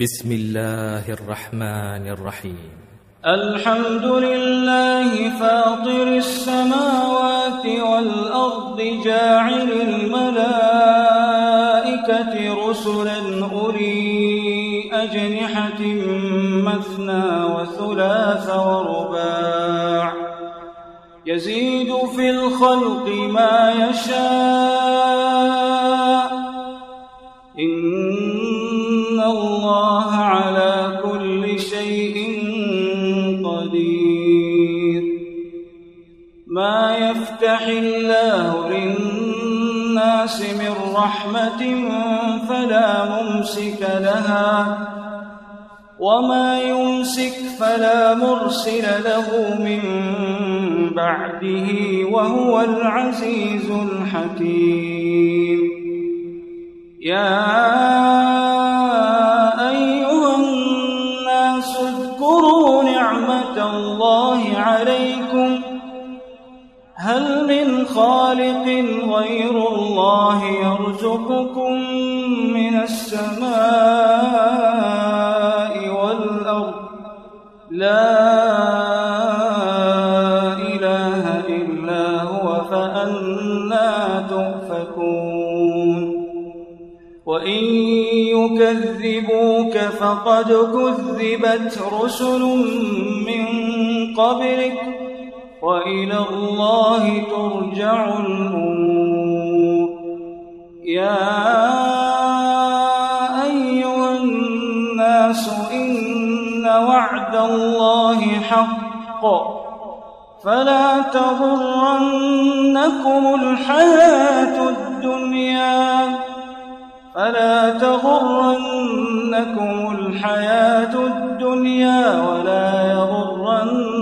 بسم الله الرحمن الرحيم الحمد لله فاطر السماوات والأرض جاعل الملائكة رسلا أولي أجنحة مثنى وثلاث ورباع يزيد في الخلق ما يشاء قدير. ما يفتح الله للناس من رحمة فلا ممسك لها وما يمسك فلا مرسل له من بعده وهو العزيز الحكيم. يا خالق غير الله يرزقكم من السماء والأرض. لا إله إلا هو فأنا تؤفكون. وإن يكذبوك فقد كذبت رسل من قبلك. وإلى الله ترجع الأمور. يا أيها الناس إن وعد الله حق. فلا تغرنكم الحياة الدنيا. فلا تغرنكم الحياة الدنيا ولا يغرنكم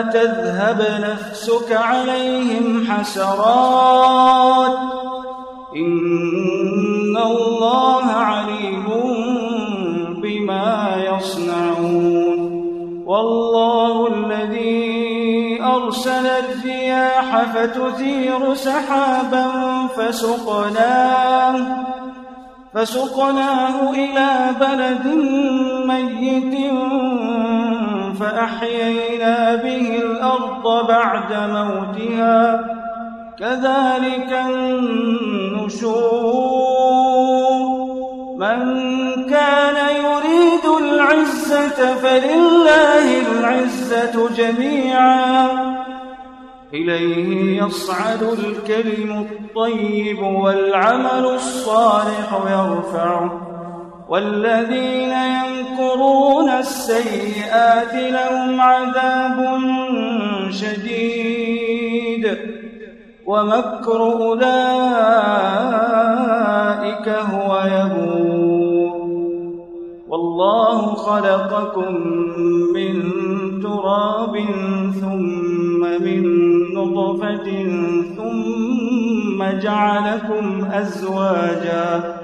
تذهب نفسك عليهم حسرات. إن الله عليم بما يصنعون. والله الذي أرسل الرياح فتثير سحابا فسقناه فسقناه إلى بلد ميت فأحيينا به الأرض بعد موتها. كذلك النشور. من كان يريد العزة فلله العزة جميعا. إليه يصعد الكلم الطيب والعمل الصالح يرفعه. والذين ينكرون السيئات لهم عذاب شديد ومكر أولئك هو يبور. والله خلقكم من تراب ثم من نطفة ثم جعلكم أزواجا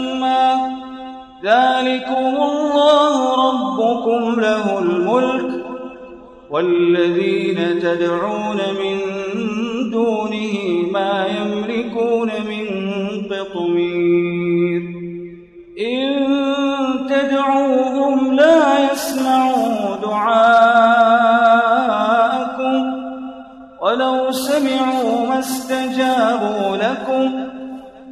ذلكم الله ربكم له الملك والذين تدعون من دونه ما يملكون من قطمير. إن تدعوهم لا يسمعوا دعاءكم ولو سمعوا ما استجابوا لكم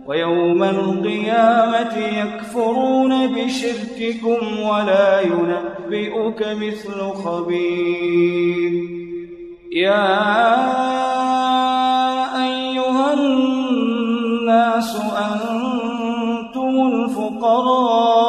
ويوم القيامة يكفرون بشرككم ولا ينبئك مثل خبير. يا أيها الناس أنتم الفقراء.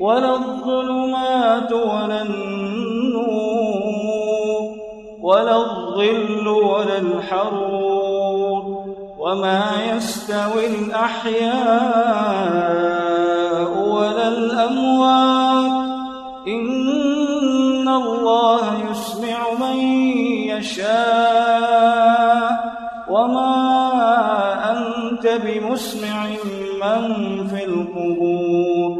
ولا الظلمات ولا النور ولا الظل ولا الحرور وما يستوي الأحياء ولا الأموات. إن الله يسمع من يشاء وما أنت بمسمع من في القبور.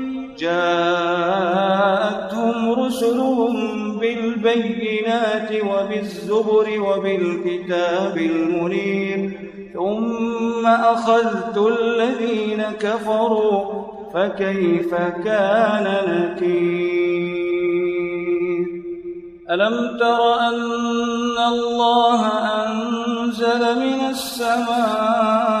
جاءتهم رسلهم بالبينات وبالزبر وبالكتاب المنير ثم أخذت الذين كفروا فكيف كان نكير؟ ألم تر أن الله أنزل من السماء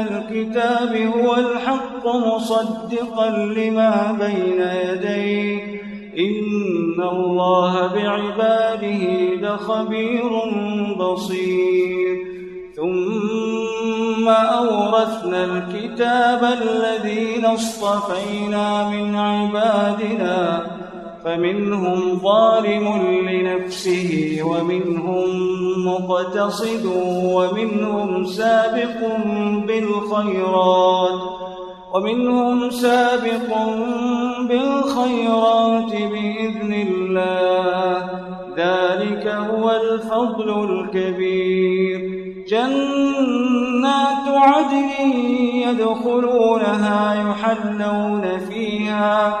الكتاب هو الحق مصدقا لما بين يديه. إن الله بعباده لخبير بصير. ثم أورثنا الكتاب الذين اصطفينا من عبادنا فمنهم ظالم لنفسه ومنهم مقتصد ومنهم سابق بالخيرات ومنهم سابق بالخيرات بإذن الله. ذلك هو الفضل الكبير. جنات عدن يدخلونها يحلون فيها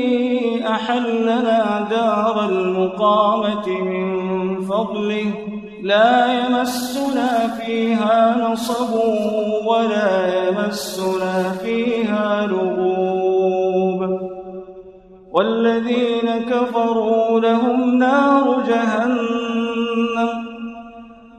أحلنا دار المقامة من فضله. لا يمسنا فيها نصب ولا يمسنا فيها لغوب. والذين كفروا لهم نار جهنم.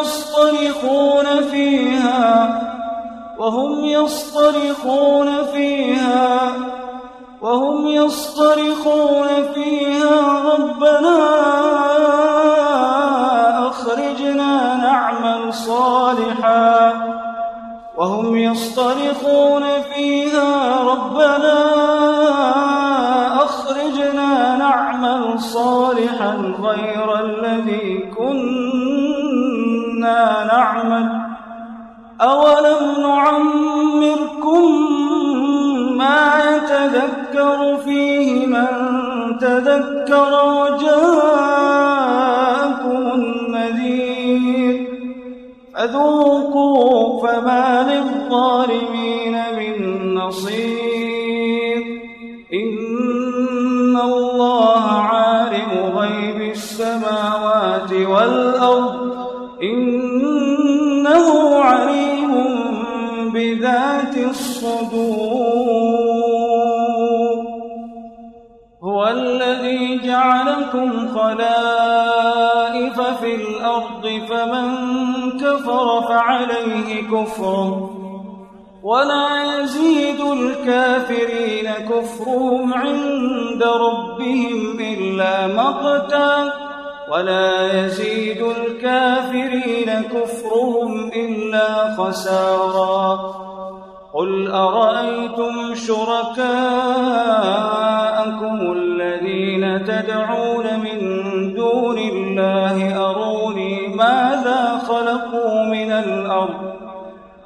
يصطرخون فيها وهم يصطرخون فيها وهم يصطرخون فيها. ربنا أخرجنا نعمل صالحا. وهم يصطرخون فيها. ربنا أخرجنا نعمل صالحا غير نصير إن الله عالم غيب السماوات والأرض. إنه عليم بذات الصدور. هو الذي جعلكم خلائف في الأرض فمن كفر فعليه كفره ولا الكافرين كفرهم عند ربهم إلا مقتا ولا يزيد الكافرين كفرهم إلا خسارا قل أرأيتم شركاءكم الذين تدعون من دون الله أروني ماذا خلقوا من الأرض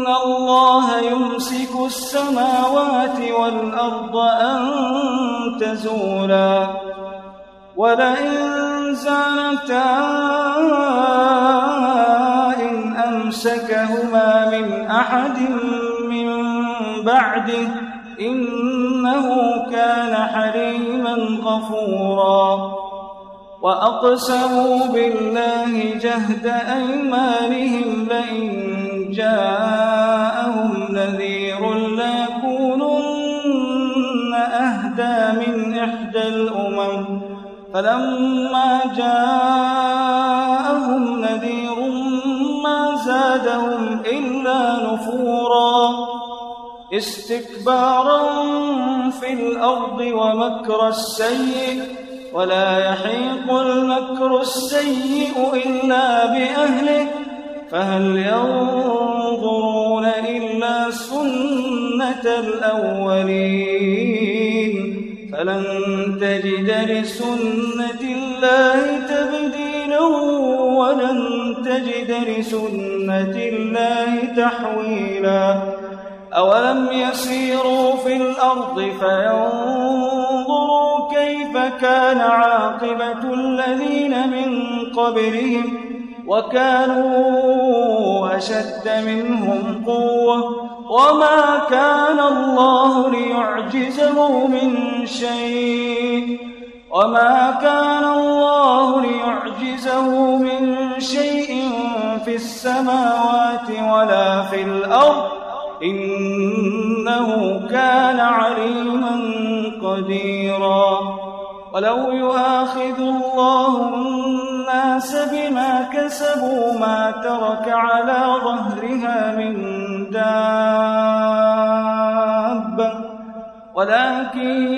إن الله يمسك السماوات والأرض أن تزولا ولئن زالتا إن أمسكهما من أحد من بعده إنه كان حليما غفورا وأقسموا بالله جهد أيمانهم لئن جاءهم نذير ليكونن أهدى من إحدى الأمم. فلما جاءهم نذير ما زادهم إلا نفورا. استكبارا في الأرض ومكر السيء ولا يحيق المكر السيء إلا بأهله. فهل ينظرون إلا سنة الأولين؟ فلن تجد لسنة الله تبديلا ولن تجد لسنة الله تحويلا. أولم يسيروا في الأرض فينظروا كيف كان عاقبة الذين من قبلهم وكانوا أشد منهم قوة وما كان الله ليعجزه من شيء وما كان الله ليعجزه من شيء في السماوات ولا في الأرض إنه كان عليما قديرا ولو يؤاخذ الله الناس بما كسبوا ما ترك على ظهرها من دابة ولكن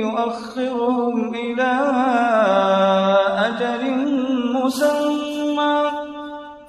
يؤخرهم إلى أجل مسمى.